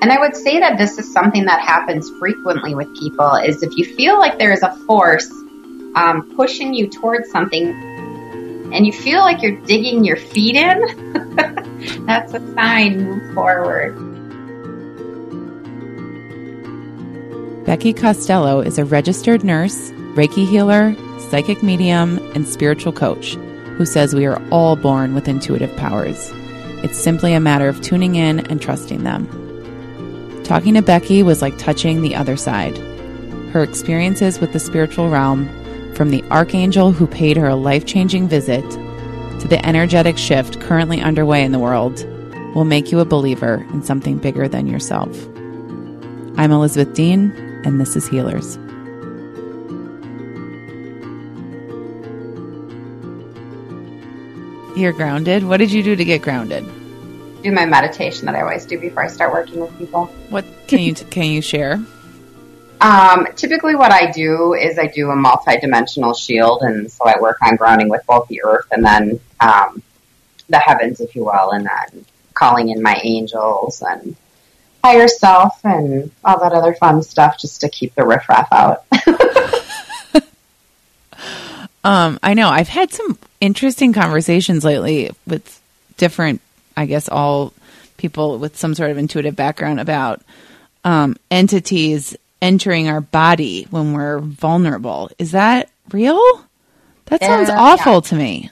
And I would say that this is something that happens frequently with people is if you feel like there is a force um, pushing you towards something and you feel like you're digging your feet in, that's a sign, move forward. Becky Costello is a registered nurse, Reiki healer, psychic medium, and spiritual coach who says we are all born with intuitive powers. It's simply a matter of tuning in and trusting them. Talking to Becky was like touching the other side. Her experiences with the spiritual realm, from the archangel who paid her a life changing visit to the energetic shift currently underway in the world, will make you a believer in something bigger than yourself. I'm Elizabeth Dean, and this is Healers. You're grounded. What did you do to get grounded? Do my meditation that I always do before I start working with people. What can you can you share? Um, typically, what I do is I do a multi-dimensional shield, and so I work on grounding with both the earth and then um, the heavens, if you will, and then calling in my angels and higher self and all that other fun stuff, just to keep the riffraff out. um, I know I've had some interesting conversations lately with different, I guess, all people with some sort of intuitive background about um, entities entering our body when we're vulnerable. Is that real? That sounds Uh, awful yeah. to me.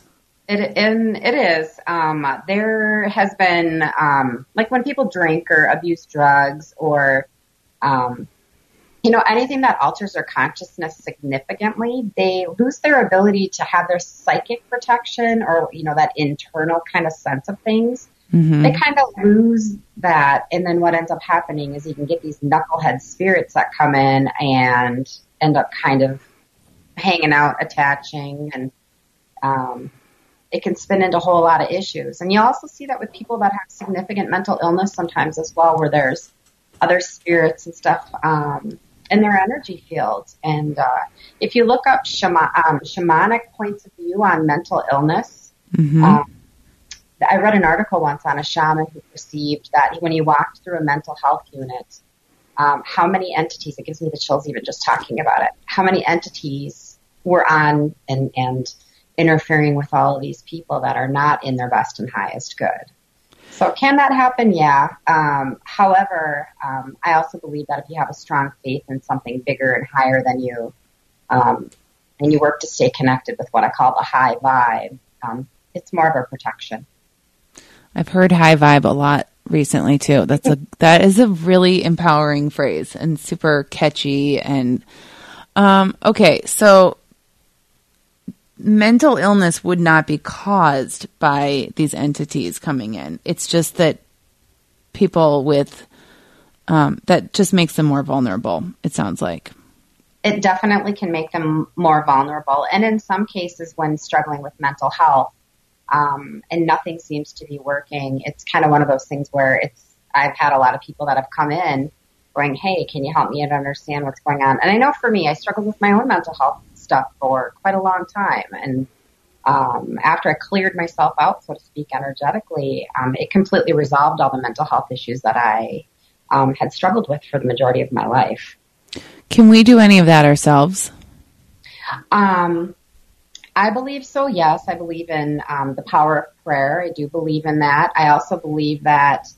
It and it is. Um, there has been um, like when people drink or abuse drugs or um, you know anything that alters their consciousness significantly, they lose their ability to have their psychic protection or you know that internal kind of sense of things. Mhm. They kind of lose that, and then what ends up happening is you can get these knucklehead spirits that come in and end up kind of hanging out, attaching, and um, it can spin into a whole lot of issues. And you also see that with people that have significant mental illness sometimes as well, where there's other spirits and stuff um, in their energy fields. And uh, if you look up shama- um, shamanic points of view on mental illness, Mhm. um, I read an article once on a shaman who perceived that when he walked through a mental health unit, um, how many entities, it gives me the chills even just talking about it, how many entities were on and, and interfering with all of these people that are not in their best and highest good. So can that happen? Yeah. Um, however, um, I also believe that if you have a strong faith in something bigger and higher than you, um, and you work to stay connected with what I call the high vibe, um, it's more of a protection. I've heard high vibe a lot recently too. That's a that is a really empowering phrase and super catchy and um okay, so mental illness would not be caused by these entities coming in. It's just that people with um that just makes them more vulnerable, it sounds like. it definitely can make them more vulnerable. And in some cases, when struggling with mental health um, and nothing seems to be working, it's kind of one of those things where it's. I've had a lot of people that have come in going, "Hey, can you help me understand what's going on?" And I know for me, I struggled with my own mental health stuff for quite a long time, and um, after I cleared myself out, so to speak, energetically, um, it completely resolved all the mental health issues that I um, had struggled with for the majority of my life. Can we do any of that ourselves? Um, I believe so. Yes, I believe in um, the power of prayer. I do believe in that. I also believe that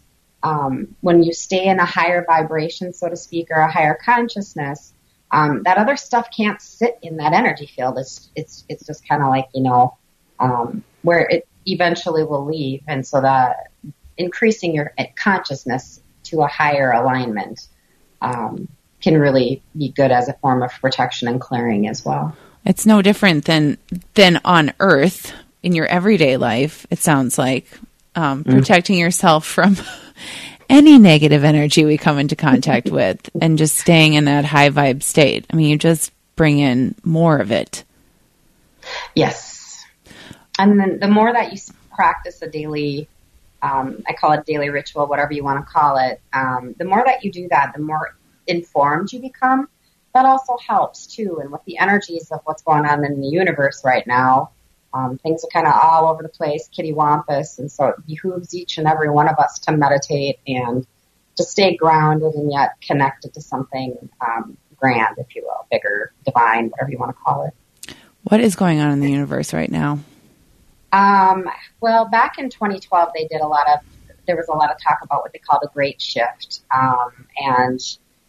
um, when you stay in a higher vibration, so to speak, or a higher consciousness, um, that other stuff can't sit in that energy field. It's it's it's just kind of like you know um, where it eventually will leave, and so that increasing your consciousness to a higher alignment um, can really be good as a form of protection and clearing as well. It's no different than than on Earth in your everyday life. It sounds like um, protecting yourself from any negative energy we come into contact with and just staying in that high vibe state. I mean, you just bring in more of it. Yes. And then the more that you practice a daily, um, I call it daily ritual, whatever you want to call it, um, the more that you do that, the more informed you become. That also helps too. And with the energies of what's going on in the universe right now, um, things are kind of all over the place, kitty wampus. And so it behooves each and every one of us to meditate and to stay grounded and yet connected to something um, grand, if you will, bigger, divine, whatever you want to call it. What is going on in the universe right now? Um, well, back in 2012, they did a lot of, there was a lot of talk about what they call the Great Shift. Um, and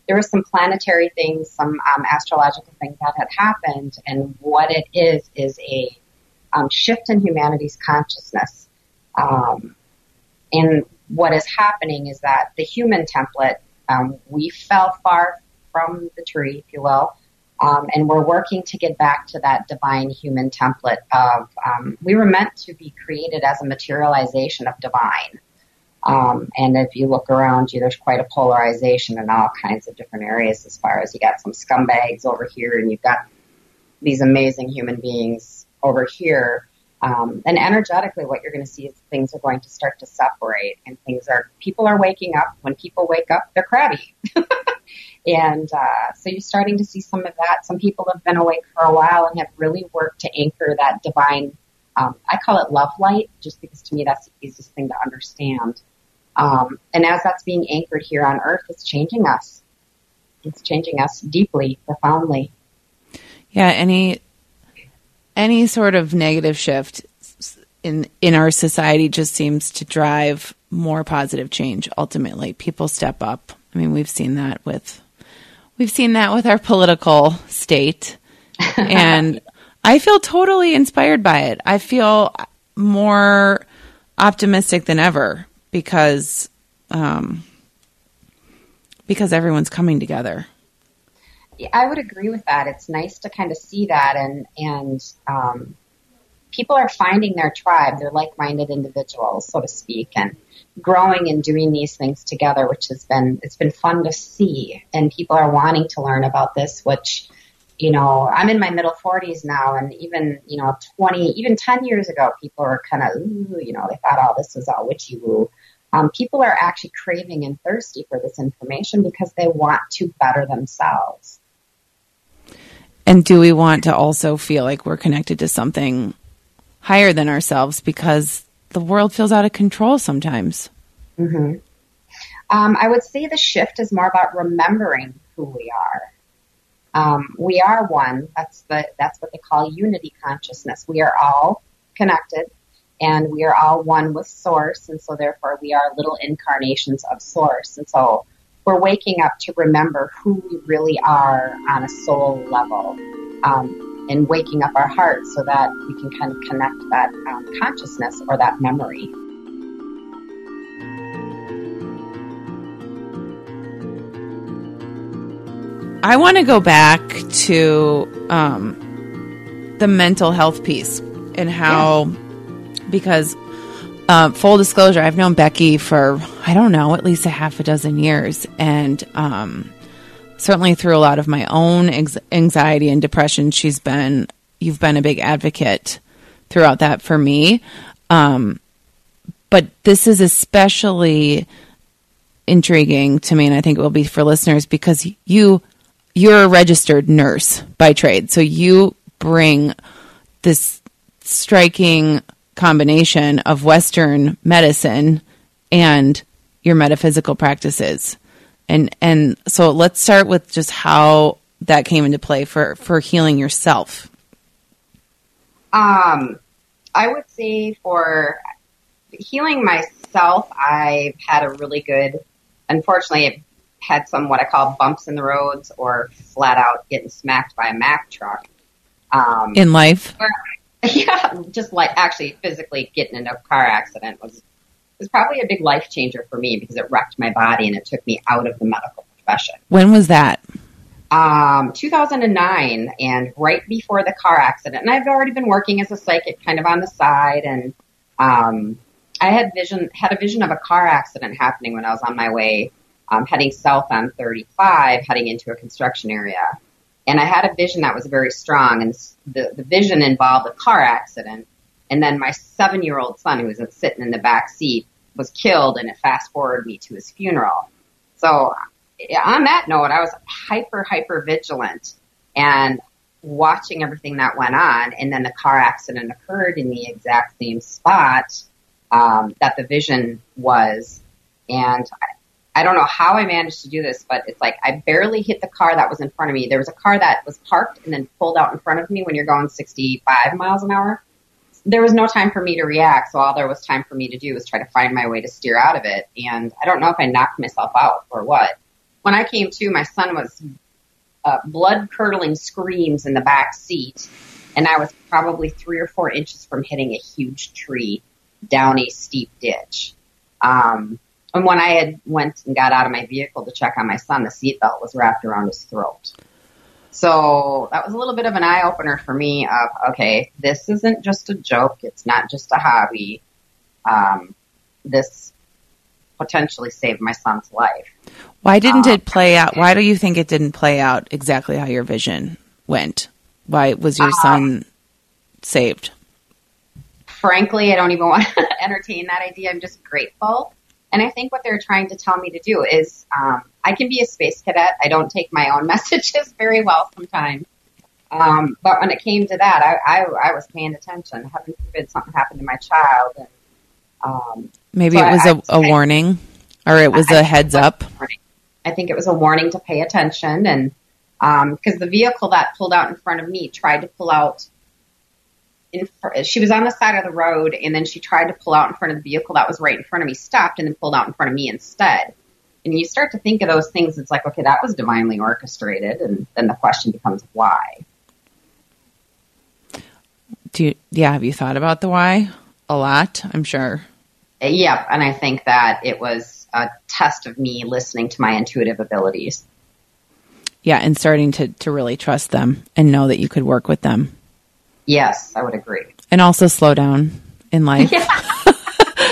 there were some planetary things, some um, astrological things that had happened. And what it is, is a um, shift in humanity's consciousness. Um, and what is happening is that the human template, um, we fell far from the tree, if you will, um, and we're working to get back to that divine human template of um, we were meant to be created as a materialization of divine. Um, and if you look around you, there's quite a polarization in all kinds of different areas as far as you got some scumbags over here and you've got these amazing human beings over here. Um, and energetically, what you're going to see is things are going to start to separate, and things are people are waking up. When people wake up, they're crabby, and uh, so you're starting to see some of that. Some people have been awake for a while and have really worked to anchor that divine. Um, I call it love light, just because to me that's the easiest thing to understand. Um, and as that's being anchored here on Earth, it's changing us. It's changing us deeply, profoundly. Yeah, any any sort of negative shift in in our society just seems to drive more positive change ultimately. People step up. I mean we've seen that with we've seen that with our political state. And i feel totally inspired by it. I feel more optimistic than ever because um because everyone's coming together Yeah, I would agree with that. It's nice to kind of see that, and and um, people are finding their tribe. They're like-minded individuals, so to speak, and growing and doing these things together, which has been it's been fun to see. And people are wanting to learn about this, which you know I'm in my middle 40s now, and even you know 20, even 10 years ago, people were kind of you know they thought all oh, this was all witchy woo. Um, people are actually craving and thirsty for this information because they want to better themselves. And do we want to also feel like we're connected to something higher than ourselves because the world feels out of control sometimes? Mm-hmm. Um, I would say the shift is more about remembering who we are. Um, we are one. That's the that's what they call unity consciousness. We are all connected, and we are all one with Source, and so therefore we are little incarnations of Source. And so we're waking up to remember who we really are on a soul level um, and waking up our hearts so that we can kind of connect that um, consciousness or that memory. I want to go back to um, the mental health piece and how, yeah. Because uh, full disclosure, I've known Becky for, I don't know, at least a half a dozen years. And um, certainly through a lot of my own ex- anxiety and depression, she's been, you've been a big advocate throughout that for me. Um, but this is especially intriguing to me, and I think it will be for listeners because you, you're a registered nurse by trade. So you bring this striking combination of Western medicine and your metaphysical practices. And and so let's start with just how that came into play for for healing yourself. Um, I would say for healing myself, I've had a really good. Unfortunately, I've had some what I call bumps in the roads, or flat out getting smacked by a Mack truck. Um, in life, Yeah, just like actually physically getting into a car accident was was probably a big life changer for me because it wrecked my body and it took me out of the medical profession. When was that? Um, 2009, and right before the car accident. And I've already been working as a psychic, kind of on the side, and um, I had vision had a vision of a car accident happening when I was on my way um, heading south on 35, heading into a construction area, and I had a vision that was very strong, and the the vision involved a car accident, and then my seven year old son who was sitting in the back seat was killed, and it fast forwarded me to his funeral. So on that note, I was hyper hyper vigilant and watching everything that went on, and then the car accident occurred in the exact same spot um, that the vision was. And I, don't know how I managed to do this, but it's like I barely hit the car that was in front of me. There was a car that was parked and then pulled out in front of me when you're going 65 miles an hour. There was no time for me to react, so all there was time for me to do was try to find my way to steer out of it. And I don't know if I knocked myself out or what. When I came to, my son was uh, blood curdling screams in the back seat, and I was probably three or four inches from hitting a huge tree down a steep ditch. Um, and when I had went and got out of my vehicle to check on my son, the seatbelt was wrapped around his throat. So that was a little bit of an eye opener for me of, okay, this isn't just a joke. It's not just a hobby. Um, this potentially saved my son's life. Why didn't um, it play out? Why do you think it didn't play out exactly how your vision went? Why was your um, son saved? frankly, I don't even want to entertain that idea. I'm just grateful. And I think what they're trying to tell me to do is um, I can be a space cadet. I don't take my own messages very well sometimes. Um, but when it came to that, I, I, I was paying attention. Heaven forbid something happened to my child. And, um, Maybe so it was I, a, a I, warning or it was a heads up. I think it was a warning to pay attention. And because um, the vehicle that pulled out in front of me tried to pull out in fr- she was on the side of the road and then she tried to pull out in front of the vehicle that was right in front of me, stopped and then pulled out in front of me instead. And you start to think of those things, it's like, okay, that was divinely orchestrated. And then the question becomes why. Do you, yeah, have you thought about the why a lot? I'm sure. Uh, yeah. And I think that it was a test of me listening to my intuitive abilities. Yeah. And starting to, to really trust them and know that you could work with them. Yes, I would agree. And also slow down in life. Yeah.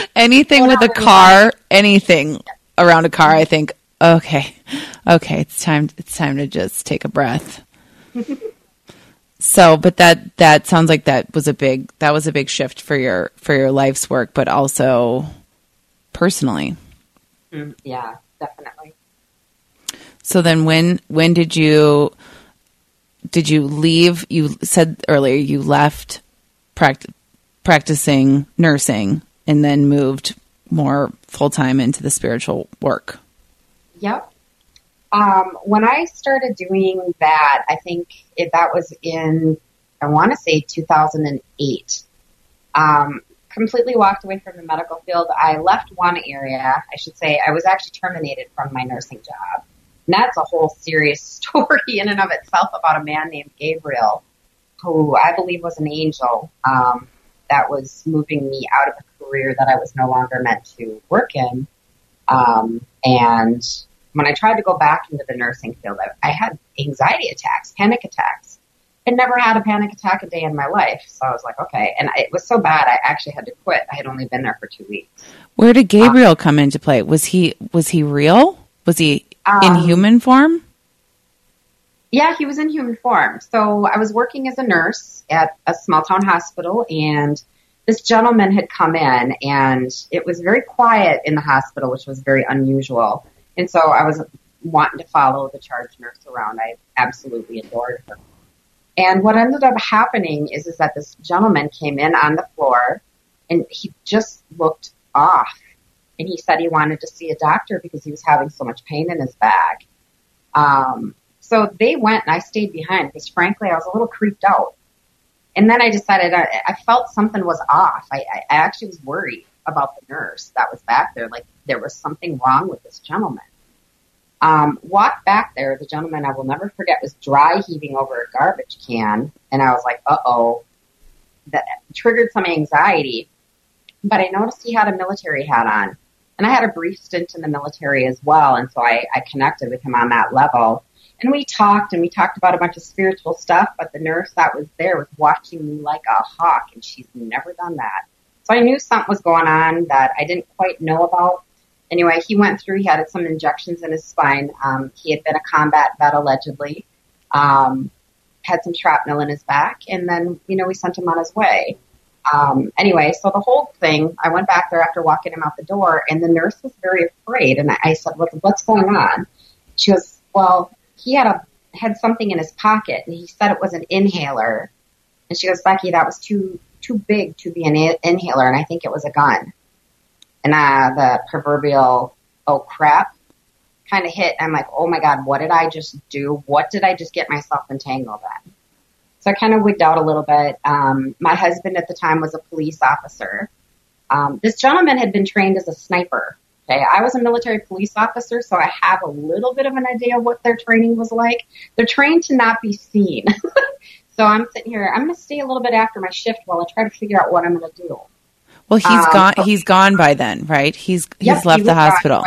anything slow with a car, anything around a car, I think, okay, okay, it's time. It's time to just take a breath. so, but that that sounds like that was a big that was a big shift for your for your life's work, but also personally. Mm, yeah, definitely. So then, when when did you? Did you leave? You said earlier you left pract- practicing nursing and then moved more full time into the spiritual work. Yep. Um, when I started doing that, I think if that was in, I want to say 2008. Um, completely walked away from the medical field. I left one area. I should say I was actually terminated from my nursing job. And that's a whole serious story in and of itself about a man named Gabriel, who I believe was an angel um, that was moving me out of a career that I was no longer meant to work in. Um, and when I tried to go back into the nursing field, I, I had anxiety attacks, panic attacks. I never had a panic attack a day in my life. So I was like, okay. And it was so bad, I actually had to quit. I had only been there for two weeks. Where did Gabriel um, come into play? Was he was he real? Was he um, in human form? Yeah, he was in human form. So I was working as a nurse at a small town hospital and this gentleman had come in and it was very quiet in the hospital, which was very unusual. And so I was wanting to follow the charge nurse around. I absolutely adored her. And what ended up happening is, is that this gentleman came in on the floor and he just looked off and he said he wanted to see a doctor because he was having so much pain in his back. Um, so they went and I stayed behind because frankly I was a little creeped out. And then I decided I, I felt something was off. I, I actually was worried about the nurse that was back there. Like there was something wrong with this gentleman. Um, walked back there. The gentleman I will never forget was dry heaving over a garbage can. And I was like, uh oh, that triggered some anxiety. But I noticed he had a military hat on. And I had a brief stint in the military as well. And so I, I connected with him on that level. And we talked and we talked about a bunch of spiritual stuff, but the nurse that was there was watching me like a hawk and she's never done that. So I knew something was going on that I didn't quite know about. Anyway, he went through, he had some injections in his spine. Um, he had been a combat vet allegedly, um, had some shrapnel in his back, and then, you know, we sent him on his way. Um, anyway, so the whole thing, I went back there after walking him out the door, and the nurse was very afraid. And I said, what, "What's going on?" She goes, "Well, he had a had something in his pocket, and he said it was an inhaler." And she goes, "Becky, that was too too big to be an inhaler, and I think it was a gun." And uh, the proverbial "oh crap" kind of hit. I'm like, "Oh my god, what did I just do? What did I just get myself entangled in?" So I kind of wigged out a little bit. Um, my husband at the time was a police officer. Um, this gentleman had been trained as a sniper. Okay, I was a military police officer, so I have a little bit of an idea of what their training was like. They're trained to not be seen. so I'm sitting here. I'm going to stay a little bit after my shift while I try to figure out what I'm going to do. Well, he's um, gone. He's gone by then, right? He's he's yep, left he the hospital.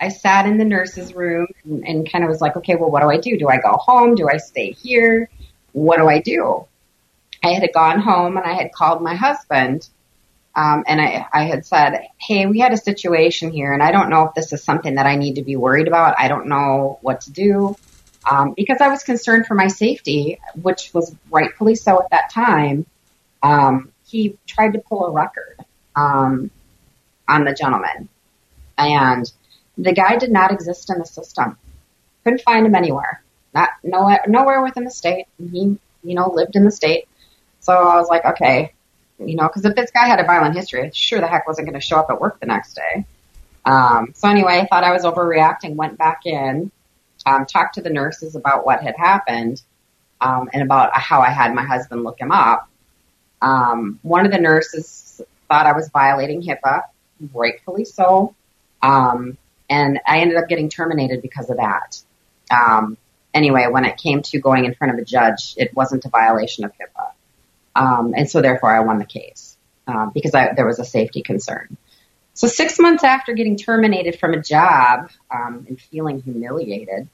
I, I, sat in the nurse's room and, and kind of was like, okay, well, what do I do? Do I go home? Do I stay here? What do I do? I had gone home and I had called my husband. Um, and I, I had said, Hey, we had a situation here and I don't know if this is something that I need to be worried about. I don't know what to do. Um, because I was concerned for my safety, which was rightfully so at that time. Um, he tried to pull a record, um, on the gentleman and the guy did not exist in the system. Couldn't find him anywhere not nowhere, nowhere within the state. He, you know, lived in the state. So I was like, okay, you know, because if this guy had a violent history, sure the heck wasn't going to show up at work the next day. Um, so anyway, I thought I was overreacting, went back in, um, talked to the nurses about what had happened, um, and about how I had my husband look him up. Um, one of the nurses thought I was violating HIPAA, rightfully so. Um, and I ended up getting terminated because of that. Um, anyway, when it came to going in front of a judge, it wasn't a violation of HIPAA. Um, and so therefore I won the case um, because I, there was a safety concern. So six months after getting terminated from a job um, and feeling humiliated,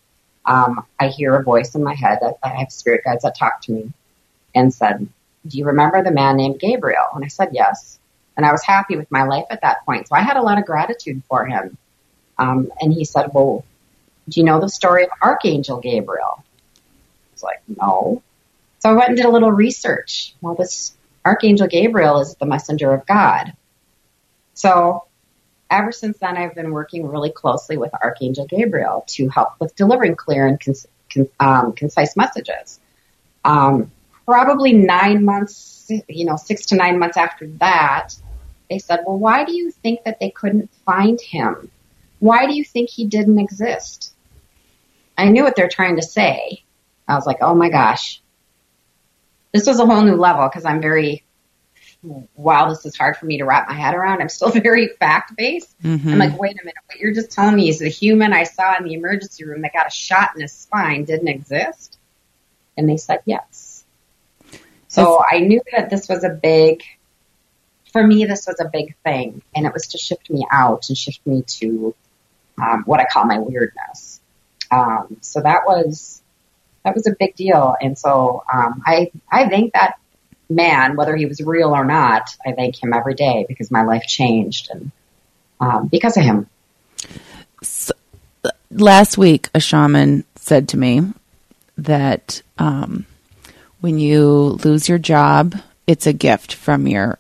um, I hear a voice in my head that I have spirit guides that talk to me and said, "Do you remember the man named Gabriel?" And I said, "Yes." And I was happy with my life at that point, so I had a lot of gratitude for him. Um, and he said, "Well, do you know the story of Archangel Gabriel? I was like, no. So I went and did a little research. Well, this Archangel Gabriel is the messenger of God. So ever since then, I've been working really closely with Archangel Gabriel to help with delivering clear and con- um, concise messages. Um, probably nine months, you know, six to nine months after that, they said, well, why do you think that they couldn't find him? Why do you think he didn't exist? I knew what they're trying to say. I was like, oh my gosh. This was a whole new level because I'm very, while this is hard for me to wrap my head around, I'm still very fact based. Mm-hmm. I'm like, wait a minute, what you're just telling me is the human I saw in the emergency room that got a shot in his spine didn't exist? And they said yes. So I knew that this was a big, for me, this was a big thing. And it was to shift me out and shift me to um, what I call my weirdness. Um, so that was that was a big deal, and so um, I I thank that man, whether he was real or not. I thank him every day because my life changed, and um, because of him. So, last week, a shaman said to me that um, when you lose your job, it's a gift from your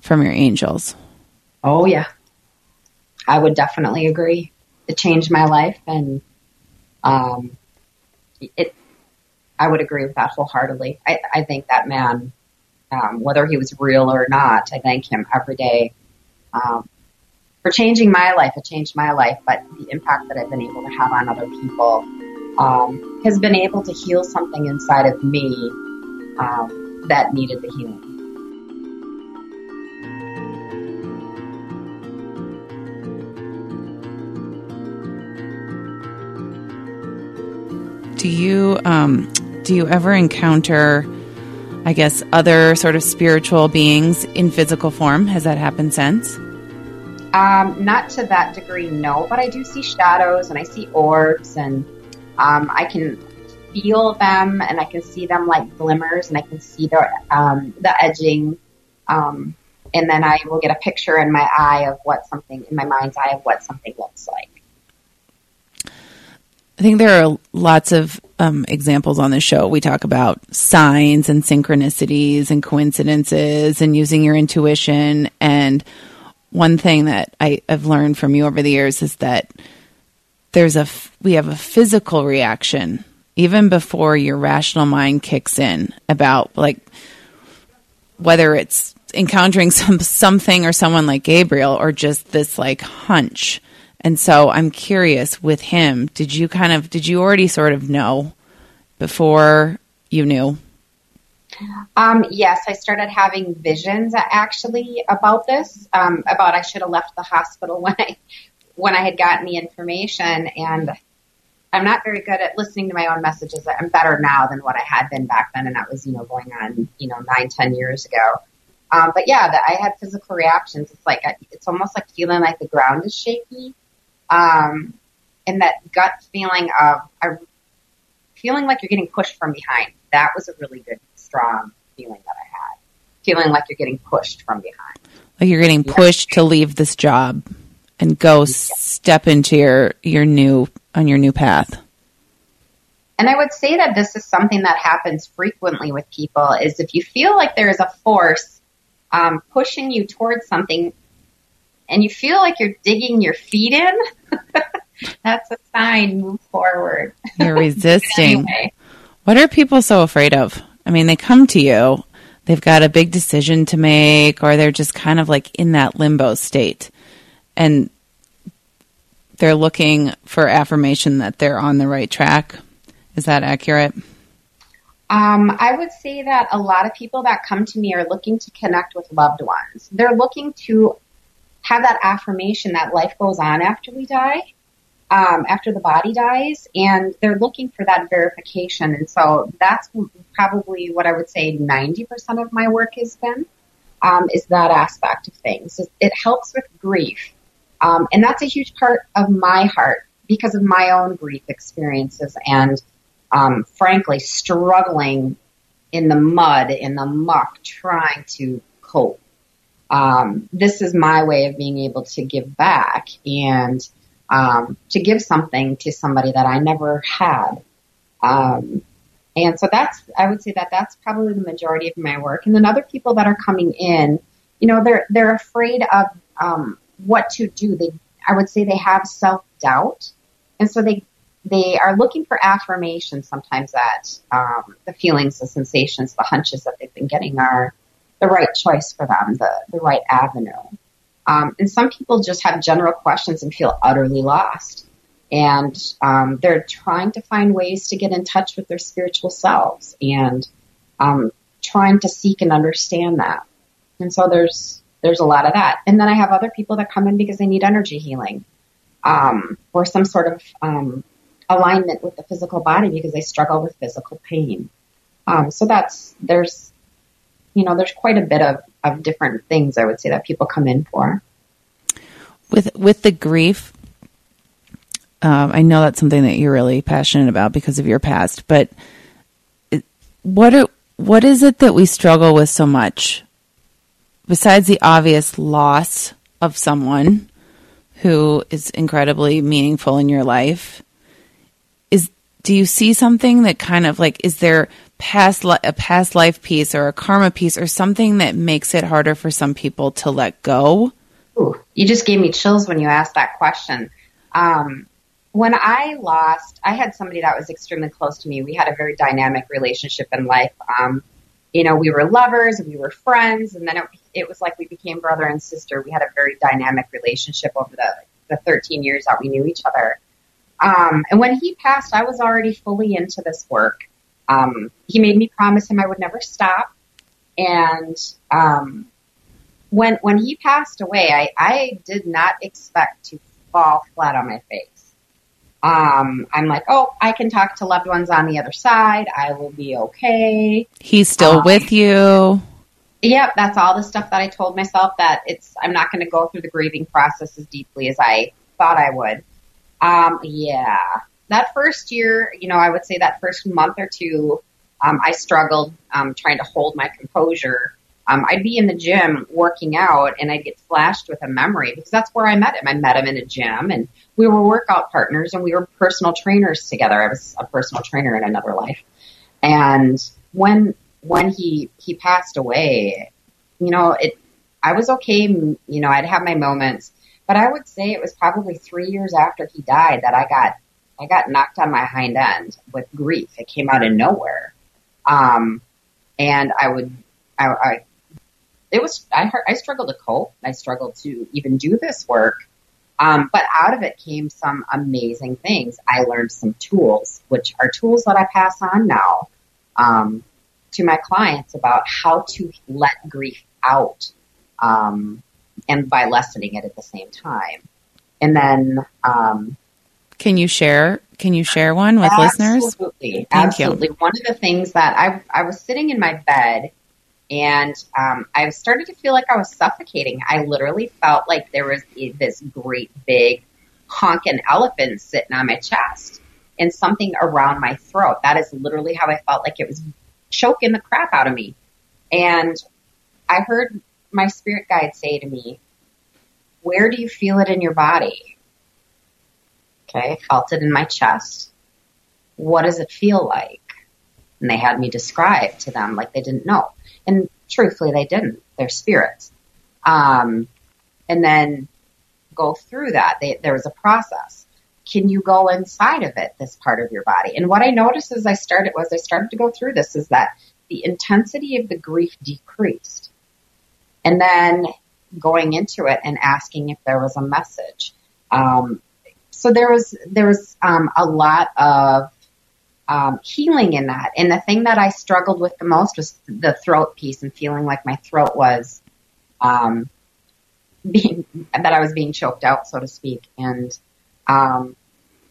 from your angels. Oh yeah, I would definitely agree. It changed my life, and um, it, I would agree with that wholeheartedly. I, I think that man, um, whether he was real or not, I thank him every day um, for changing my life. It changed my life, but the impact that I've been able to have on other people um, has been able to heal something inside of me um, that needed the healing. Do you um, do you ever encounter, I guess, other sort of spiritual beings in physical form? Has that happened since? Um, not to that degree, no. But I do see shadows and I see orbs, and um, I can feel them, and I can see them like glimmers, and I can see the um, the edging. Um, and then I will get a picture in my eye of what something in my mind's eye of what something looks like. I think there are lots of um, examples on the show. We talk about signs and synchronicities and coincidences and using your intuition. And one thing that I, have learned from you over the years is that there's a we have a physical reaction even before your rational mind kicks in about like whether it's encountering some something or someone like Gabriel or just this like hunch. And so I'm curious with him, did you kind of did you already sort of know before you knew? Um, yes, I started having visions actually about this. Um, about I should have left the hospital when I when I had gotten the information, and I'm not very good at listening to my own messages. I'm better now than what I had been back then, and that was you know going on you know nine ten years ago. Um, but yeah, that I had physical reactions. It's like it's almost like feeling like the ground is shaky, um, and that gut feeling of uh, feeling like you're getting pushed from behind. That was a really good, strong feeling that I had. Feeling like you're getting pushed from behind. Like you're getting pushed yeah. to leave this job and go yeah. step into your your new on your new path. And I would say that this is something that happens frequently with people is if you feel like there is a force um, pushing you towards something and you feel like you're digging your feet in, that's a sign, move forward. You're resisting. anyway. What are people so afraid of? I mean, they come to you, they've got a big decision to make, or they're just kind of like in that limbo state. And they're looking for affirmation that they're on the right track. Is that accurate? Um, I would say that a lot of people that come to me are looking to connect with loved ones. They're looking to have that affirmation that life goes on after we die, um, after the body dies, and they're looking for that verification. And so that's probably what I would say 90% of my work has been, um, is that aspect of things. It helps with grief. Um, and that's a huge part of my heart because of my own grief experiences and um, frankly, struggling in the mud, in the muck, trying to cope. Um, this is my way of being able to give back and um, to give something to somebody that I never had. Um, and so that's, I would say that that's probably the majority of my work. And then other people that are coming in, you know, they're they're afraid of um, what to do. They, I would say, they have self doubt, and so they they are looking for affirmation sometimes that um, the feelings, the sensations, the hunches that they've been getting are the right choice for them, the, the right avenue. Um, and some people just have general questions and feel utterly lost. And um, they're trying to find ways to get in touch with their spiritual selves and um, trying to seek and understand that. And so there's there's a lot of that. And then I have other people that come in because they need energy healing um, or some sort of um, alignment with the physical body because they struggle with physical pain. Um, so that's there's you know there's quite a bit of of different things I would say that people come in for. With with the grief, um, I know that's something that you're really passionate about because of your past. But what are, what is it that we struggle with so much? Besides the obvious loss of someone who is incredibly meaningful in your life, Is do you see something that kind of like is there past li- a past life piece or a karma piece or something that makes it harder for some people to let go? Ooh, you just gave me chills when you asked that question. Um, when I lost, I had somebody that was extremely close to me. We had a very dynamic relationship in life. Um, you know, we were lovers, we were friends, and then it, it was like we became brother and sister. We had a very dynamic relationship over the, the 13 years that we knew each other. Um, and when he passed, I was already fully into this work. Um, he made me promise him I would never stop. And um, when when he passed away, I, I did not expect to fall flat on my face. Um, I'm like, oh, I can talk to loved ones on the other side. I will be okay. He's still um, with you. Yep, that's all the stuff that I told myself that it's I'm not going to go through the grieving process as deeply as I thought I would. Um, yeah, that first year, you know, I would say that first month or two, um, I struggled um, trying to hold my composure um, I'd be in the gym working out and I'd get flashed with a memory because that's where I met him. I met him in a gym and we were workout partners and we were personal trainers together. I was a personal trainer in another life. And when, when he, he passed away, you know, it, I was okay. You know, I'd have my moments, but I would say it was probably three years after he died that I got, I got knocked on my hind end with grief. It came out of nowhere. Um, and I would, I, I it was I, I struggled to cope. I struggled to even do this work. Um, but out of it came some amazing things. I learned some tools, which are tools that I pass on now um, to my clients about how to let grief out, um, and by lessening it at the same time. And then, um, can you share? Can you share one with absolutely, listeners? Absolutely, absolutely. One of the things that I I was sitting in my bed and um, I started to feel like I was suffocating. I literally felt like there was this great big honking elephant sitting on my chest and something around my throat. That is literally how I felt like it was choking the crap out of me. And I heard my spirit guide say to me, Where do you feel it in your body? Okay, I felt it in my chest. What does it feel like? And they had me describe to them like they didn't know. And truthfully, they didn't. They're spirits. Um, and then go through that. They, there was a process. Can you go inside of it, this part of your body? And what I noticed as I started was I started to go through this is that the intensity of the grief decreased. And then going into it and asking if there was a message. Um, so there was there was um, a lot of um, healing in that. And the thing that I struggled with the most was the throat piece and feeling like my throat was um, being that I was being choked out, so to speak. And um,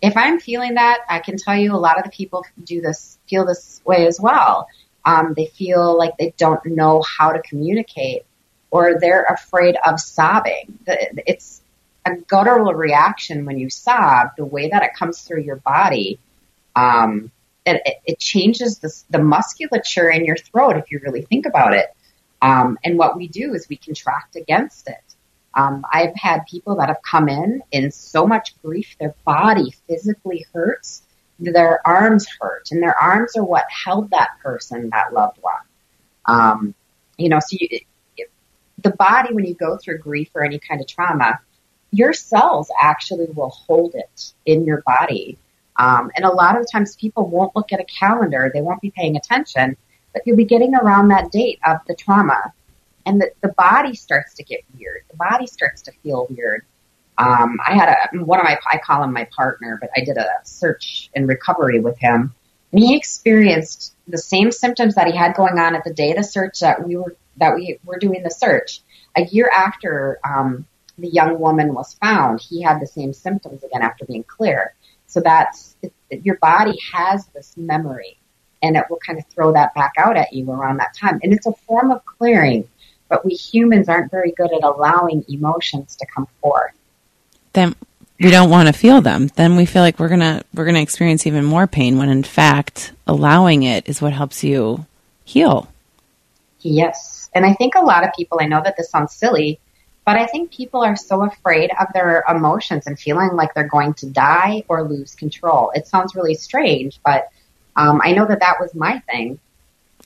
if I'm feeling that, I can tell you a lot of the people do this feel this way as well. Um, they feel like they don't know how to communicate, or they're afraid of sobbing. It's a guttural reaction when you sob. The way that it comes through your body. Um, it, it changes the, the musculature in your throat if you really think about it. Um, and what we do is we contract against it. Um, I've had people that have come in in so much grief, their body physically hurts, their arms hurt, and their arms are what held that person, that loved one. Um, you know, so you, the body, when you go through grief or any kind of trauma, your cells actually will hold it in your body um, and a lot of times people won't look at a calendar, they won't be paying attention, but you'll be getting around that date of the trauma. And the, the body starts to get weird. The body starts to feel weird. Um, I had a, one of my, I call him my partner, but I did a search and recovery with him. And he experienced the same symptoms that he had going on at the day the search that we were, that we were doing the search. A year after, um, the young woman was found, he had the same symptoms again after being clear. So that's, it, your body has this memory and it will kind of throw that back out at you around that time. And it's a form of clearing, but we humans aren't very good at allowing emotions to come forth. Then we don't want to feel them. Then we feel like we're gonna we're gonna experience even more pain. When in fact, allowing it is what helps you heal. Yes, and I think a lot of people. I know that this sounds silly, but I think people are so afraid of their emotions and feeling like they're going to die or lose control. It sounds really strange, but um, I know that that was my thing.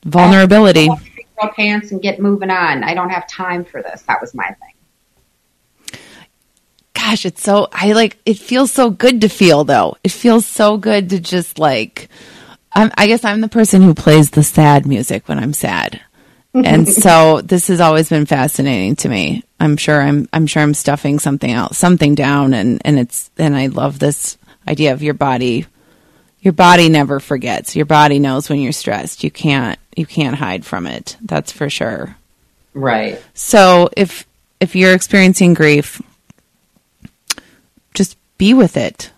Vulnerability. Throw pants and get moving on. I don't have time for this. That was my thing. Gosh, it's so I like. It feels so good to feel though. It feels so good to just like. I'm, I guess I'm the person who plays the sad music when I'm sad and so this has always been fascinating to me. I'm sure I'm I'm sure I'm stuffing something out something down, and and it's and I love this idea of your body. Your body never forgets. Your body knows when you're stressed. You can't you can't hide from it. That's for sure. Right. So if if you're experiencing grief, just be with it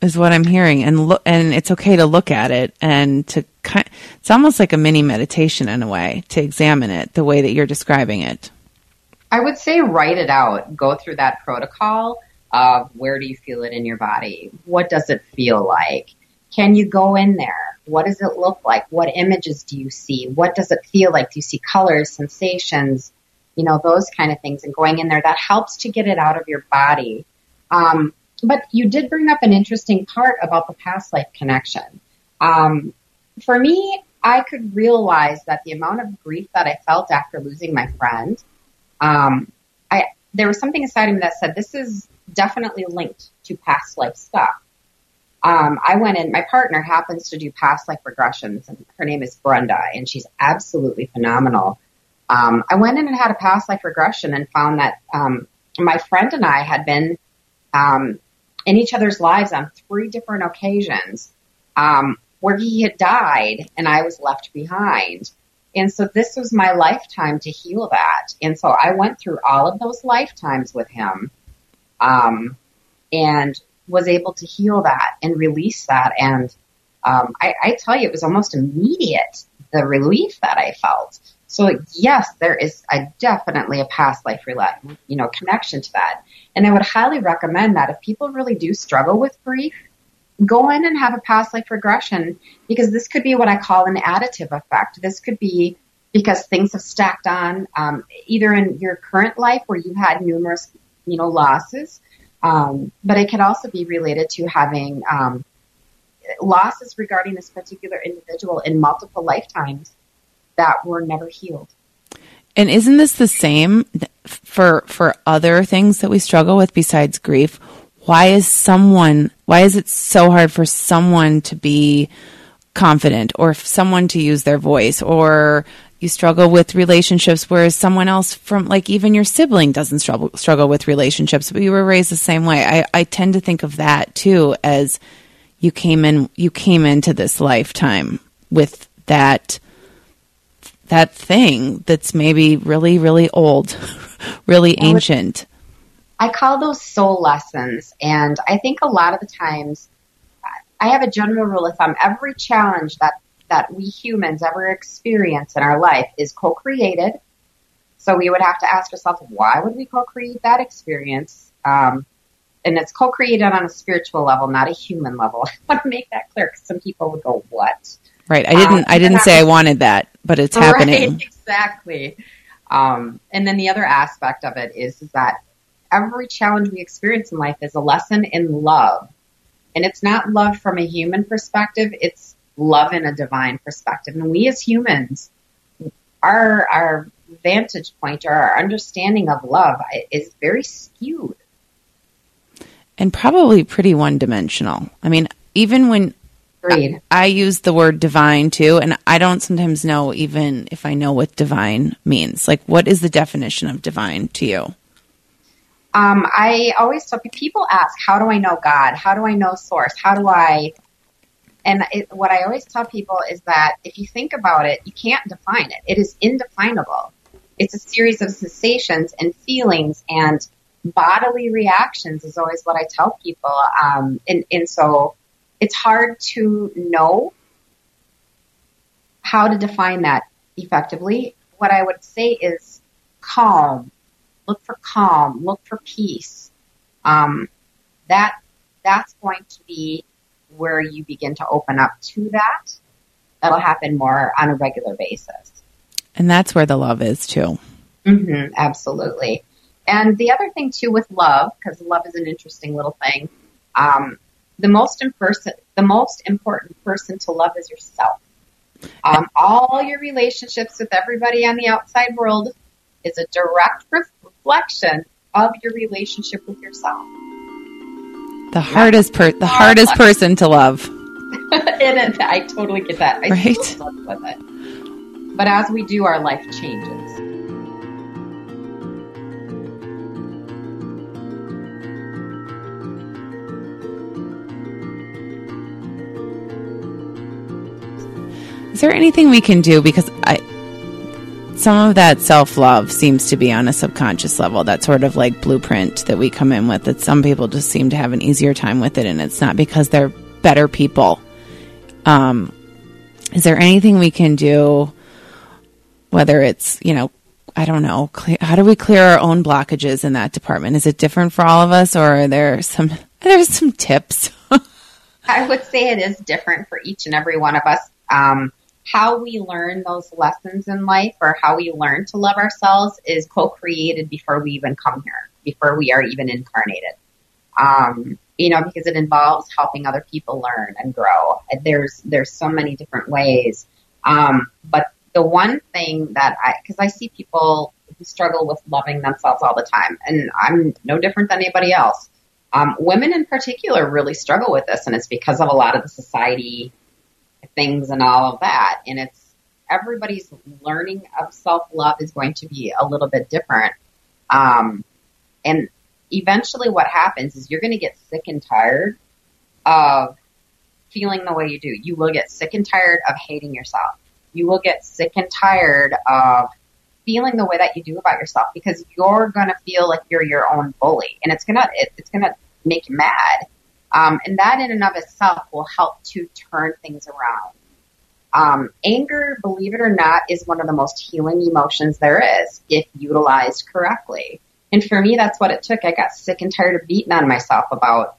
is what I'm hearing, and look, and it's okay to look at it and to kind. It's almost like a mini meditation in a way to examine it the way that you're describing it. I would say write it out. Go through that protocol of where do you feel it in your body? What does it feel like? Can you go in there? What does it look like? What images do you see? What does it feel like? Do you see colors, sensations, you know, those kind of things? And going in there, that helps to get it out of your body. Um, but you did bring up an interesting part about the past life connection. Um, for me, I could realize that the amount of grief that I felt after losing my friend, um, I there was something inside of me that said this is definitely linked to past life stuff. Um, I went in. My partner happens to do past life regressions, and her name is Brenda, and she's absolutely phenomenal. Um, I went in and had a past life regression and found that um, my friend and I had been um, in each other's lives on three different occasions um, where he had died and I was left behind. And so this was my lifetime to heal that. And so I went through all of those lifetimes with him, um, and was able to heal that and release that. And um, I, I tell you, it was almost immediate the relief that I felt. So yes, there is a definitely a past life, you know, connection to that. And I would highly recommend that if people really do struggle with grief, go in and have a past life regression because this could be what I call an additive effect. This could be because things have stacked on, um, either in your current life where you had numerous, you know, losses, um, but it could also be related to having um, losses regarding this particular individual in multiple lifetimes that were never healed. And isn't this the same for for other things that we struggle with besides grief? Why is someone why is it so hard for someone to be confident or someone to use their voice? Or you struggle with relationships whereas someone else from like even your sibling doesn't struggle struggle with relationships but you were raised the same way. I, I tend to think of that too as you came in you came into this lifetime with that that thing that's maybe really really old really ancient i call those soul lessons and i think a lot of the times i have a general rule of thumb every challenge that that we humans ever experience in our life is co-created. So we would have to ask ourselves, why would we co-create that experience? Um, and it's co-created on a spiritual level, not a human level. I want to make that clear because some people would go, "What?" Right. I didn't. Um, I didn't say I wanted that, but it's happening. Right, exactly. Um, and then the other aspect of it is, is that every challenge we experience in life is a lesson in love, and it's not love from a human perspective. It's love in a divine perspective. And we as humans, our, our vantage point or our understanding of love is very skewed. And probably pretty one dimensional. I mean, even when I, I use the word divine too, and I don't sometimes know even if I know what divine means. Like, what is the definition of divine to you? Um, I always tell people ask, how do I know God? How do I know source? How do I and it, what I always tell people is that if you think about it, you can't define it. It is indefinable. It's a series of sensations and feelings and bodily reactions is always what I tell people. Um, and, and so it's hard to know how to define that effectively. What I would say is calm. Look for calm. Look for peace. Um, that that's going to be where you begin to open up to that, that'll happen more on a regular basis. And that's where the love is too. Mm-hmm, absolutely. And the other thing too with love, because love is an interesting little thing. Um, the most important, the most important person to love is yourself. Um, all your relationships with everybody on the outside world is a direct reflection of your relationship with yourself. The hardest per the hardest person to love. and I totally get that. I right? with it. But as we do, our life changes. Is there anything we can do? Because I, some of that self love seems to be on a subconscious level, that sort of like blueprint that we come in with, that some people just seem to have an easier time with it, and it's not because they're better people. Um, is there anything we can do, whether it's, you know, I don't know, clear, how do we clear our own blockages in that department? Is it different for all of us, or are there some, there's some tips? I would say it is different for each and every one of us. Um, how we learn those lessons in life or how we learn to love ourselves is co-created before we even come here, before we are even incarnated. Um, you know, because it involves helping other people learn and grow. There's, there's so many different ways. Um, but the one thing that I, cause I see people who struggle with loving themselves all the time and I'm no different than anybody else. Um, women in particular really struggle with this and it's because of a lot of the society things and all of that. And it's everybody's learning of self love is going to be a little bit different. Um, and eventually what happens is you're going to get sick and tired of feeling the way you do. You will get sick and tired of hating yourself. You will get sick and tired of feeling the way that you do about yourself because you're going to feel like you're your own bully and it's going to, it, it's going to make you mad. Um, and that in and of itself will help to turn things around. Um, anger, believe it or not, is one of the most healing emotions there is if utilized correctly. And for me, that's what it took. I got sick and tired of beating on myself about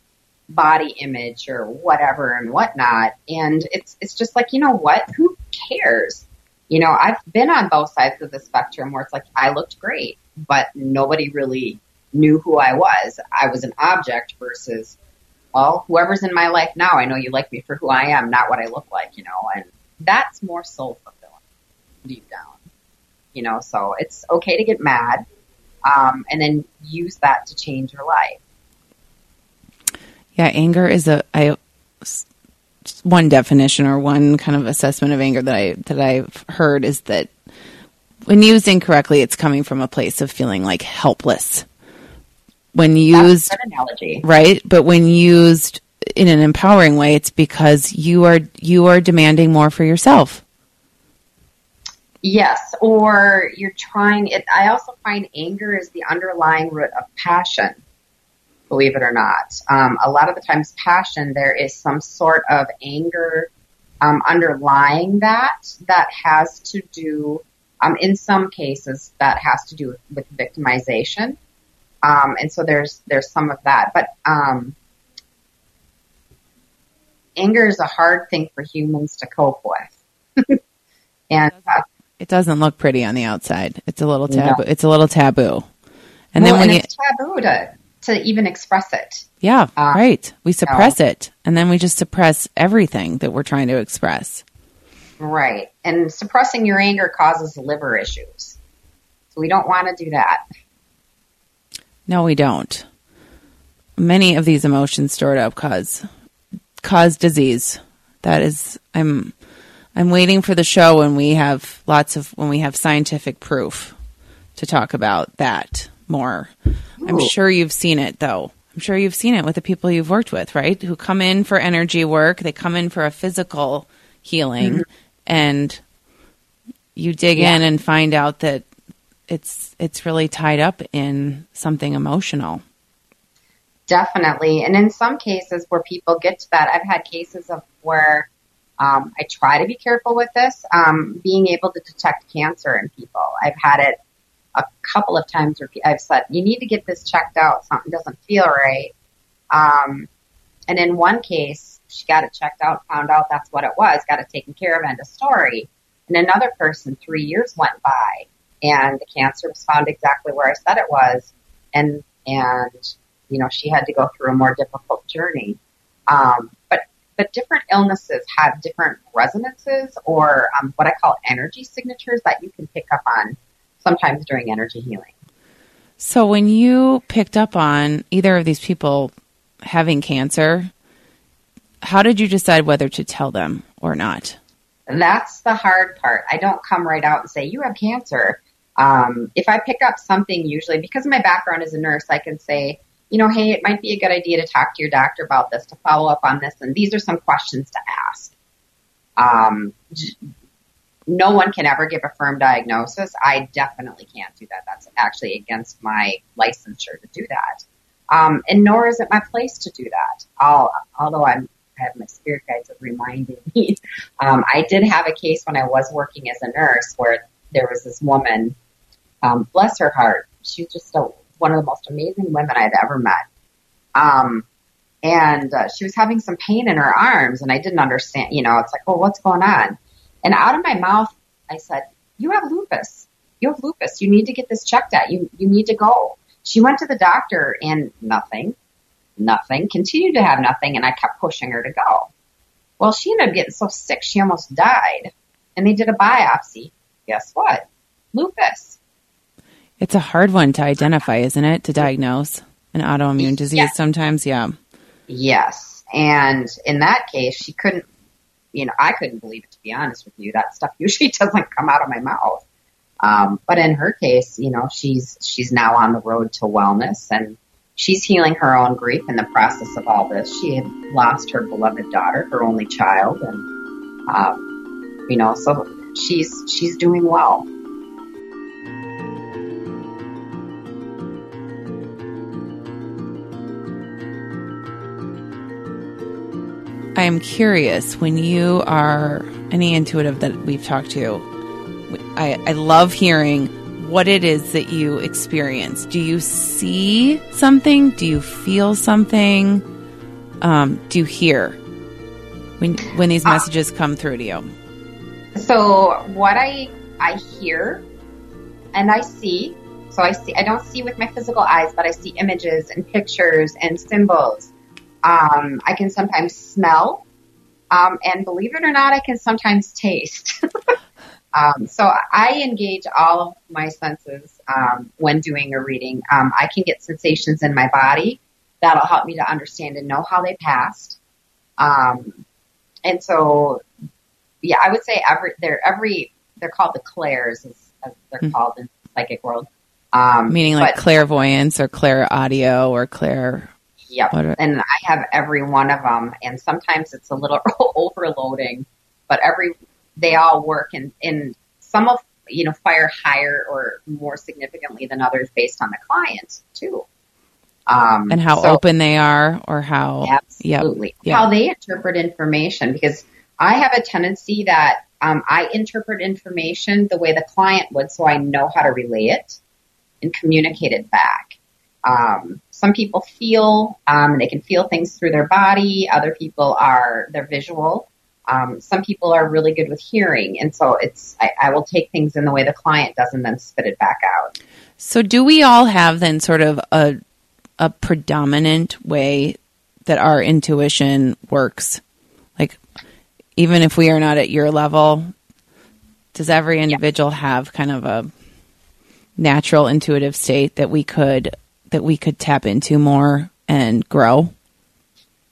body image or whatever and whatnot. And it's, it's just like, you know what? Who cares? You know, I've been on both sides of the spectrum where it's like I looked great, but nobody really knew who I was. I was an object versus well, whoever's in my life now, I know you like me for who I am, not what I look like, you know, and that's more soul fulfilling deep down, you know, so it's okay to get mad, um, and then use that to change your life. Yeah, anger is a I one definition or one kind of assessment of anger that I that I've heard is that when used incorrectly, it's coming from a place of feeling like helpless when used analogy. right but when used in an empowering way it's because you are you are demanding more for yourself. Yes or you're trying it i also find anger is the underlying root of passion believe it or not. Um, a lot of the times passion there is some sort of anger um, underlying that that has to do um, in some cases that has to do with, with victimization um, and so there's there's some of that, but um, anger is a hard thing for humans to cope with, and uh, it doesn't look pretty on the outside. It's a little taboo. No. It's a little taboo, and well, then when and you, it's taboo to to even express it. Yeah, um, right. We suppress no. it, and then we just suppress everything that we're trying to express. Right, and suppressing your anger causes liver issues, so we don't want to do that. No, we don't. Many of these emotions stored up cause cause disease. That is I'm I'm waiting for the show when we have lots of when we have scientific proof to talk about that more. Ooh. I'm sure you've seen it though. I'm sure you've seen it with the people you've worked with, right? Who come in for energy work, they come in for a physical healing mm-hmm. and you dig yeah. in and find out that it's it's really tied up in something emotional. Definitely, and in some cases where people get to that, I've had cases of where um, I try to be careful with this, um, being able to detect cancer in people. I've had it a couple of times where I've said, "You need to get this checked out. Something doesn't feel right." Um, and in one case, she got it checked out, found out that's what it was, got it taken care of, end of story. And another person, three years went by, and the cancer was found exactly where I said it was, and and you know she had to go through a more difficult journey. Um, but but different illnesses have different resonances or um, what I call energy signatures that you can pick up on sometimes during energy healing. So when you picked up on either of these people having cancer, how did you decide whether to tell them or not? That's the hard part. I don't come right out and say, you have cancer. Um, if I pick up something, usually because of my background as a nurse, I can say, you know, hey, it might be a good idea to talk to your doctor about this, to follow up on this, and these are some questions to ask. Um, no one can ever give a firm diagnosis. I definitely can't do that. That's actually against my licensure to do that. Um, and nor is it my place to do that. I'll, although I'm, I have my spirit guides reminding me. Um, I did have a case when I was working as a nurse where there was this woman um, bless her heart. She's just a, one of the most amazing women I've ever met. Um, and uh, she was having some pain in her arms, and I didn't understand. You know, it's like, well, what's going on? And out of my mouth, I said, "You have lupus. You have lupus. You need to get this checked out. You you need to go." She went to the doctor, and nothing, nothing. Continued to have nothing, and I kept pushing her to go. Well, she ended up getting so sick she almost died, and they did a biopsy. Guess what? Lupus. It's a hard one to identify, isn't it? To diagnose an autoimmune disease Yeah. sometimes, yeah. Yes. And in that case, she couldn't, you know, I couldn't believe it to be honest with you. That stuff usually doesn't come out of my mouth. Um, but in her case, you know, she's, she's now on the road to wellness and she's healing her own grief in the process of all this. She had lost her beloved daughter, her only child. And, um, you know, so she's, she's doing well. I am curious when you are any intuitive that we've talked to, I, I love hearing what it is that you experience. Do you see something? Do you feel something? Um, do you hear when when these messages come through to you? So what I I hear and I see, so I see I don't see with my physical eyes, but I see images and pictures and symbols. Um, I can sometimes smell, um, and believe it or not, I can sometimes taste. um, so I engage all of my senses um, when doing a reading. Um, I can get sensations in my body that'll help me to understand and know how they passed. Um, and so yeah, I would say every they're every they're called the clairs as, as they're called in the psychic world. Um, Meaning like but- clairvoyance or clair audio or clair. Yep. And I have every one of them, and sometimes it's a little overloading, but every they all work, and in some of you know fire higher or more significantly than others based on the client too. Um, and how so- open they are or how Absolutely. Yep. How they interpret information because I have a tendency that um, I interpret information the way the client would so I know how to relay it and communicate it back. Um, some people feel, um, they can feel things through their body. Other people are, they're visual. Um, some people are really good with hearing. And so it's, I, I will take things in the way the client does and then spit it back out. So do we all have then sort of a a predominant way that our intuition works? Like even if we are not at your level, does every individual have kind of a natural intuitive state that we could that we could tap into more and grow?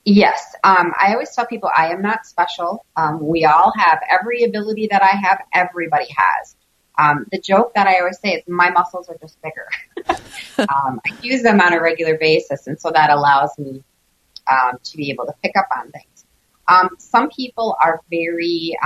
Yes. Um, I always tell people I am not special. Um, we all have every ability that I have, everybody has. Um, the joke that I always say is my muscles are just bigger. um, I use them on a regular basis, and so that allows me um, to be able to pick up on things. Um, some people are very,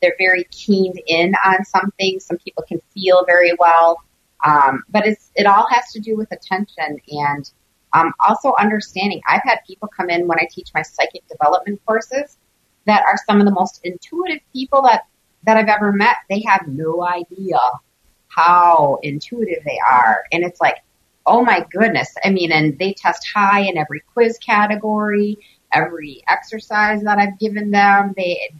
they're very keened in on something. Some people can feel very well, um, but it's it all has to do with attention and um, also understanding. I've had people come in when I teach my psychic development courses that are some of the most intuitive people that that I've ever met. They have no idea how intuitive they are, and it's like, oh my goodness. I mean, and they test high in every quiz category, every exercise that I've given them. They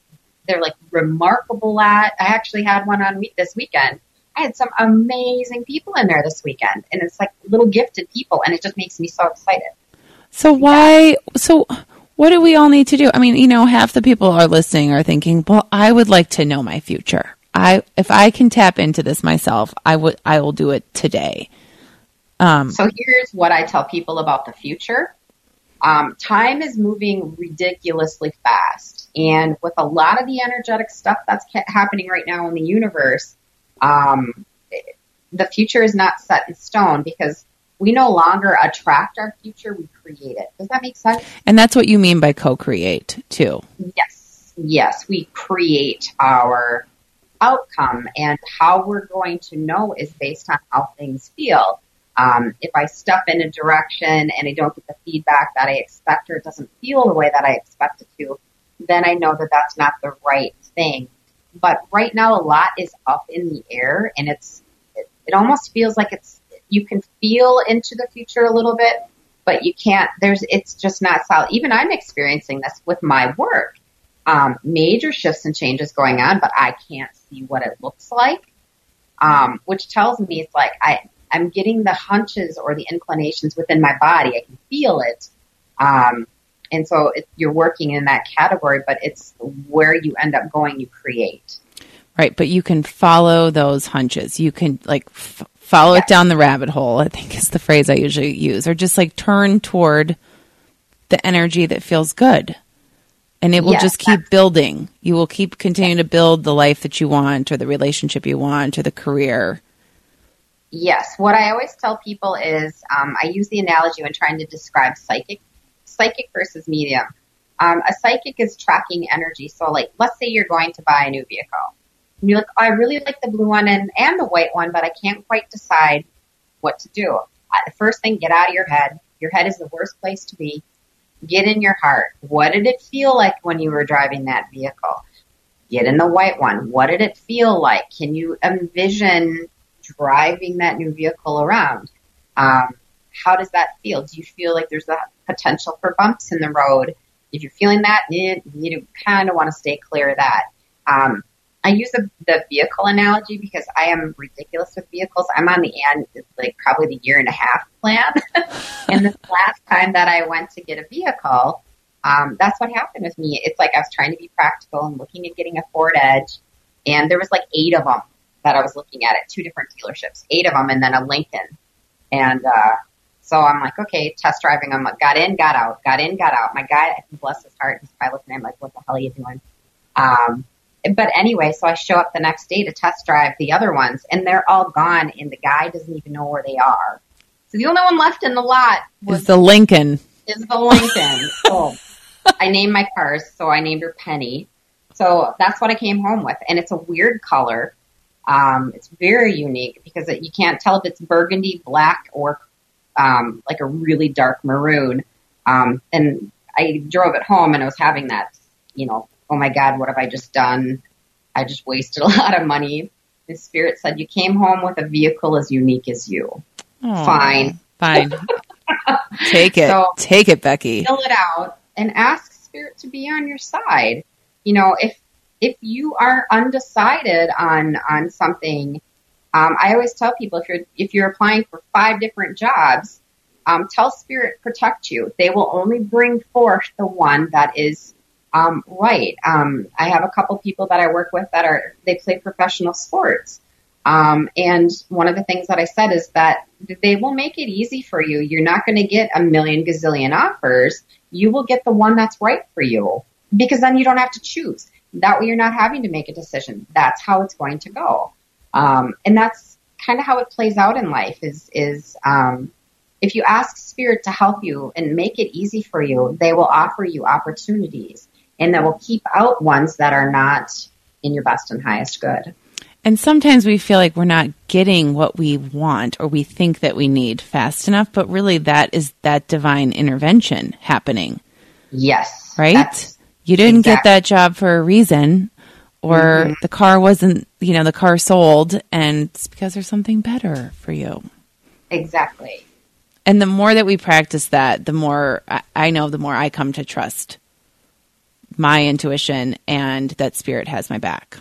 they're like remarkable at. I actually had one on week this weekend. I had some amazing people in there this weekend, and it's like little gifted people, and it just makes me so excited. So why so what do we all need to do? I mean, you know, half the people are listening are thinking, "Well, I would like to know my future. I if I can tap into this myself, I would I will do it today." Um, So here's what I tell people about the future. Um, time is moving ridiculously fast. And with a lot of the energetic stuff that's ca- happening right now in the universe, um, the future is not set in stone because we no longer attract our future, we create it. Does that make sense? and that's what you mean by co-create, too. Yes, yes, we create our outcome, and how we're going to know is based on how things feel. Um, if I step in a direction and I don't get the feedback that I expect, or it doesn't feel the way that I expect it to, then I know that that's not the right thing. But right now, a lot is up in the air, and it's it, it almost feels like it's you can feel into the future a little bit, but you can't, there's, it's just not solid. Even I'm experiencing this with my work. Um, major shifts and changes going on, but I can't see what it looks like. Um, which tells me it's like I, I'm getting the hunches or the inclinations within my body. I can feel it. Um, and so it, you're working in that category, but it's where you end up going, you create. Right, but you can follow those hunches. You can like f- follow Yes. it down the rabbit hole. I think is the phrase I usually use, or just like turn toward the energy that feels good, and it will Yes, just keep building. You will keep continuing to build the life that you want, or the relationship you want, or the career. Yes. What I always tell people is um, I use the analogy when trying to describe psychic, psychic versus medium. Um, a psychic is tracking energy. So, like, let's say you're going to buy a new vehicle. And you're like, oh, I really like the blue one and, and the white one, but I can't quite decide what to do. Uh, the first thing, get out of your head. Your head is the worst place to be. Get in your heart. What did it feel like when you were driving that vehicle? Get in the white one. What did it feel like? Can you envision driving that new vehicle around? Um, how does that feel? Do you feel like there's a potential for bumps in the road? If you're feeling that, eh, you kind of want to stay clear of that. Um, I use the, the vehicle analogy because I am ridiculous with vehicles. I'm on the end, like probably the year and a half plan. and this last time that I went to get a vehicle, um, that's what happened with me. It's like I was trying to be practical and looking at getting a Ford Edge, and there was like eight of them that I was looking at at two different dealerships, eight of them, and then a Lincoln. And uh, so I'm like, okay, test driving. I'm like, got in, got out, got in, got out. My guy, bless his heart, he's probably looking at me like, what the hell are you doing? Um, but anyway, so I show up the next day to test drive the other ones, and they're all gone, and the guy doesn't even know where they are. So the only one left in the lot was Is the Lincoln? is the Lincoln. so I named my cars, so I named her Penny. So that's what I came home with, and it's a weird color. Um, it's very unique because it, you can't tell if it's burgundy, black, or um, like a really dark maroon. Um, and I drove it home, and I was having that, you know, oh my God, what have I just done? I just wasted a lot of money. The spirit said, you came home with a vehicle as unique as you. Aw, Fine. fine. Take it, So- take it, Becky. fill it out and ask spirit to be on your side. You know, if if you are undecided on on something, um, I always tell people if you're if you're applying for five different jobs, um, tell spirit protect you. They will only bring forth the one that is um, right. Um, I have a couple people that I work with that are they play professional sports. Um, and one of the things that I said is that they will make it easy for you. You're not going to get a million gazillion offers. You will get the one that's right for you because then you don't have to choose. That way you're not having to make a decision. That's how it's going to go. Um, and that's kind of how it plays out in life is, is, um, if you ask spirit to help you and make it easy for you, they will offer you opportunities and they will keep out ones that are not in your best and highest good. And sometimes we feel like we're not getting what we want or we think that we need fast enough, but really that is that divine intervention happening, Yes. right? You didn't get that job for a reason or mm-hmm. the car wasn't, you know, the car sold and it's because there's something better for you. exactly. And the more that we practice that, the more I, I know, the more I come to trust my intuition and that spirit has my back.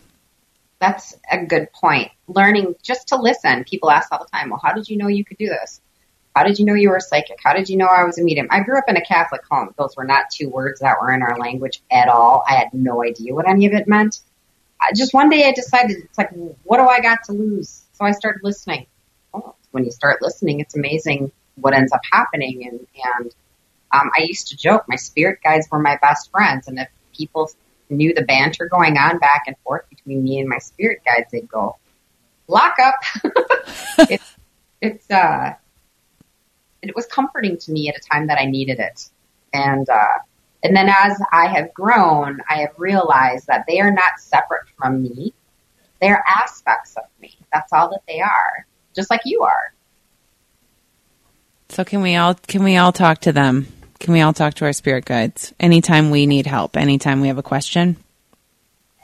That's a good point. Learning just to listen. People ask all the time, well, how did you know you could do this? How did you know you were psychic? How did you know I was a medium? I grew up in a Catholic home. Those were not two words that were in our language at all. I had no idea what any of it meant. I, just one day I decided, it's like, what do I got to lose? So I started listening. Oh, when you start listening, it's amazing what ends up happening. And, and um, I used to joke, my spirit guides were my best friends. And if people knew the banter going on back and forth between me and my spirit guides, they'd go, lock up. it's, it's, uh, it was comforting to me at a time that I needed it. And, uh, and then as I have grown, I have realized that they are not separate from me. They are aspects of me. That's all that they are. Just like you are. So can we all can we all talk to them? Can we all talk to our spirit guides anytime we need help? Anytime we have a question?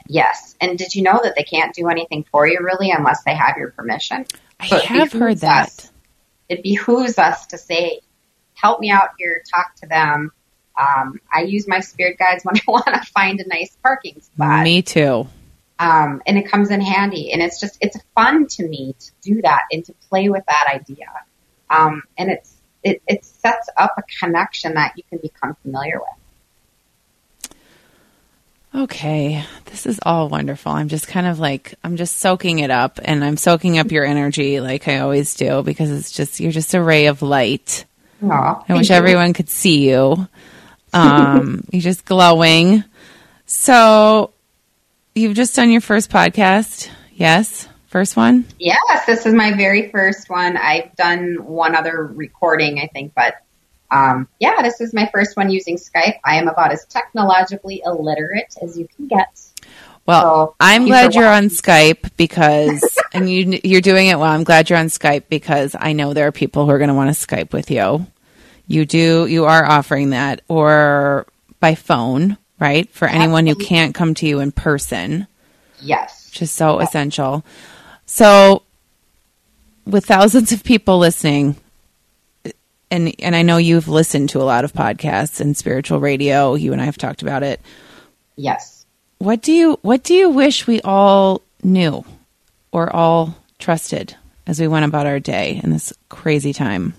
Yes. And did you know that they can't do anything for you really unless they have your permission? I it have heard that. us- It behooves us to say, help me out here, talk to them. Um, I use my spirit guides when I want to find a nice parking spot. Me too. Um, and it comes in handy. And it's just, it's fun to me to do that and to play with that idea. Um, and it's, it, it sets up a connection that you can become familiar with. Okay, this is all wonderful. I'm just kind of like I'm just soaking it up and I'm soaking up your energy like I always do because it's just you're just a ray of light. Aw, I wish you. everyone could see you. Um, you're just glowing. So, you've just done your first podcast, yes? First one. Yes, this is my very first one. I've done one other recording, I think, but um, yeah, this is my first one using Skype. I am about as technologically illiterate as you can get. Well, So, I'm glad you're on Skype because, and you you're doing it well. I'm glad you're on Skype because I know there are people who are going to want to Skype with you. You do, you are offering that, or by phone, right? For anyone who can't come to you in person. Yes. which is so essential. So, with thousands of people listening, and and I know you've listened to a lot of podcasts and spiritual radio. You and I have talked about it. Yes. What do you What do you wish we all knew, or all trusted as we went about our day in this crazy time?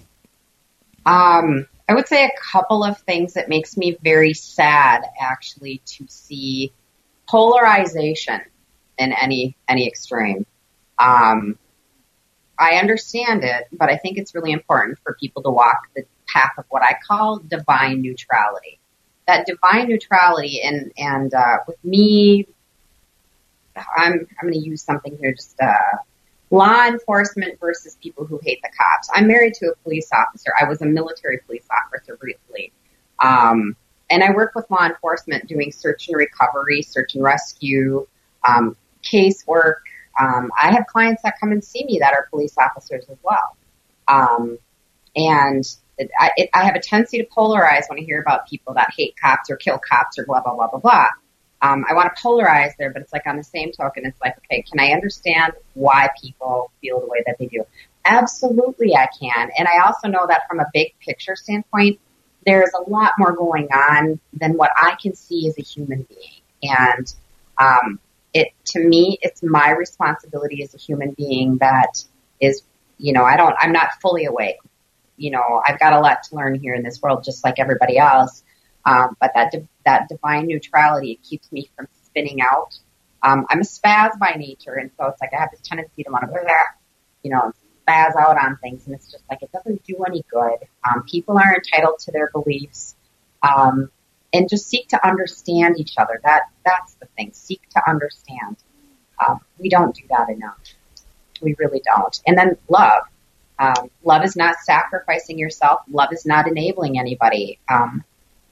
Um, I would say a couple of things that makes me very sad actually to see polarization in any any extreme. Um, I understand it, but I think it's really important for people to walk the path of what I call divine neutrality. That divine neutrality, and and uh, with me, I'm I'm going to use something here, just uh, law enforcement versus people who hate the cops. I'm married to a police officer. I was a military police officer briefly. Um, and I work with law enforcement doing search and recovery, search and rescue, um, casework. Um, I have clients that come and see me that are police officers as well. Um, and it, I, it, I have a tendency to polarize when I hear about people that hate cops or kill cops or blah, blah, blah, blah, blah. Um, I want to polarize there, but it's like on the same token, it's like, okay, can I understand why people feel the way that they do? Absolutely, I can. And I also know that from a big picture standpoint, there's a lot more going on than what I can see as a human being. And um, it to me, it's my responsibility as a human being that is, you know, I don't, I'm not fully awake. You know, I've got a lot to learn here in this world, just like everybody else. Um, but that di- that divine neutrality keeps me from spinning out. Um, I'm a spaz by nature, and so it's like I have this tendency to want to, you know, spaz out on things, and it's just like it doesn't do any good. Um, people are entitled to their beliefs, um, and just seek to understand each other. That that's the thing. Seek to understand. Um, we don't do that enough. We really don't. And then love. Um, love is not sacrificing yourself. Love is not enabling anybody. Um,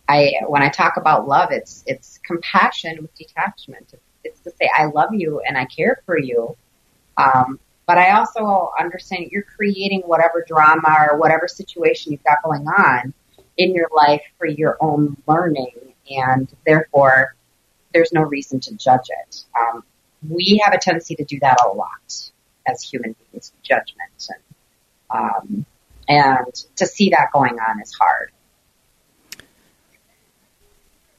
I when I talk about love, it's it's compassion with detachment. It's, to say I love you and I care for you. Um, but I also understand you're creating whatever drama or whatever situation you've got going on in your life for your own learning, and therefore there's no reason to judge it. Um, we have a tendency to do that a lot as human beings, judgment, and um, and to see that going on is hard.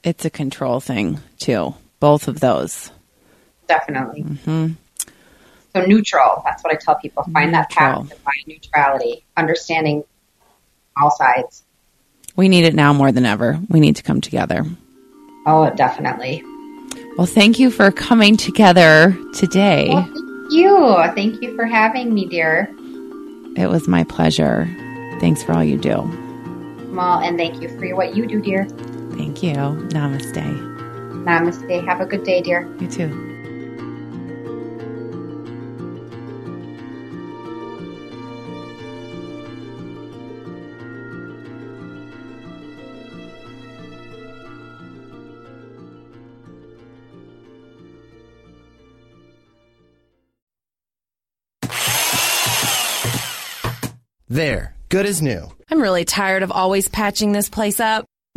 It's a control thing too. Both of those. Definitely. Mm-hmm. So neutral. That's what I tell people. Find that path Neutral. to find neutrality, understanding all sides. We need it now more than ever. We need to come together. Oh, definitely. Well, thank you for coming together today. Well, thank you. Thank you for having me, dear. It was my pleasure. Thanks for all you do. Well, and thank you for what you do, dear. Thank you. Namaste. Namaste. Have a good day, dear. You too. There, good as new. I'm really tired of always patching this place up.